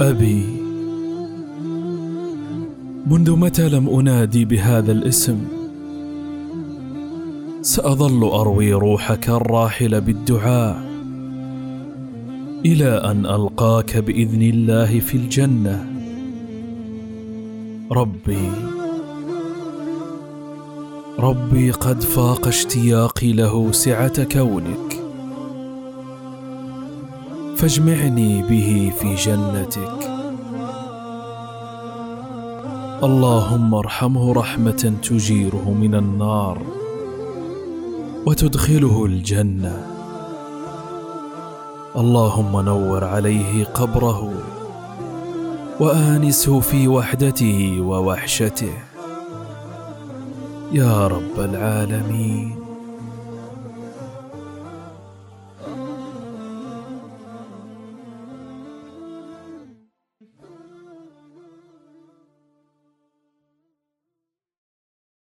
أبي منذ متى لم أنادي بهذا الاسم؟ سأظل أروي روحك الراحل بالدعاء إلى أن ألقاك بإذن الله في الجنة. ربي ربي قد فاق اشتياقي له سعة كونك فاجمعني به في جنتك. اللهم ارحمه رحمة تجيره من النار وتدخله الجنة. اللهم نور عليه قبره وآنسه في وحدته ووحشته. يا رب العالمين.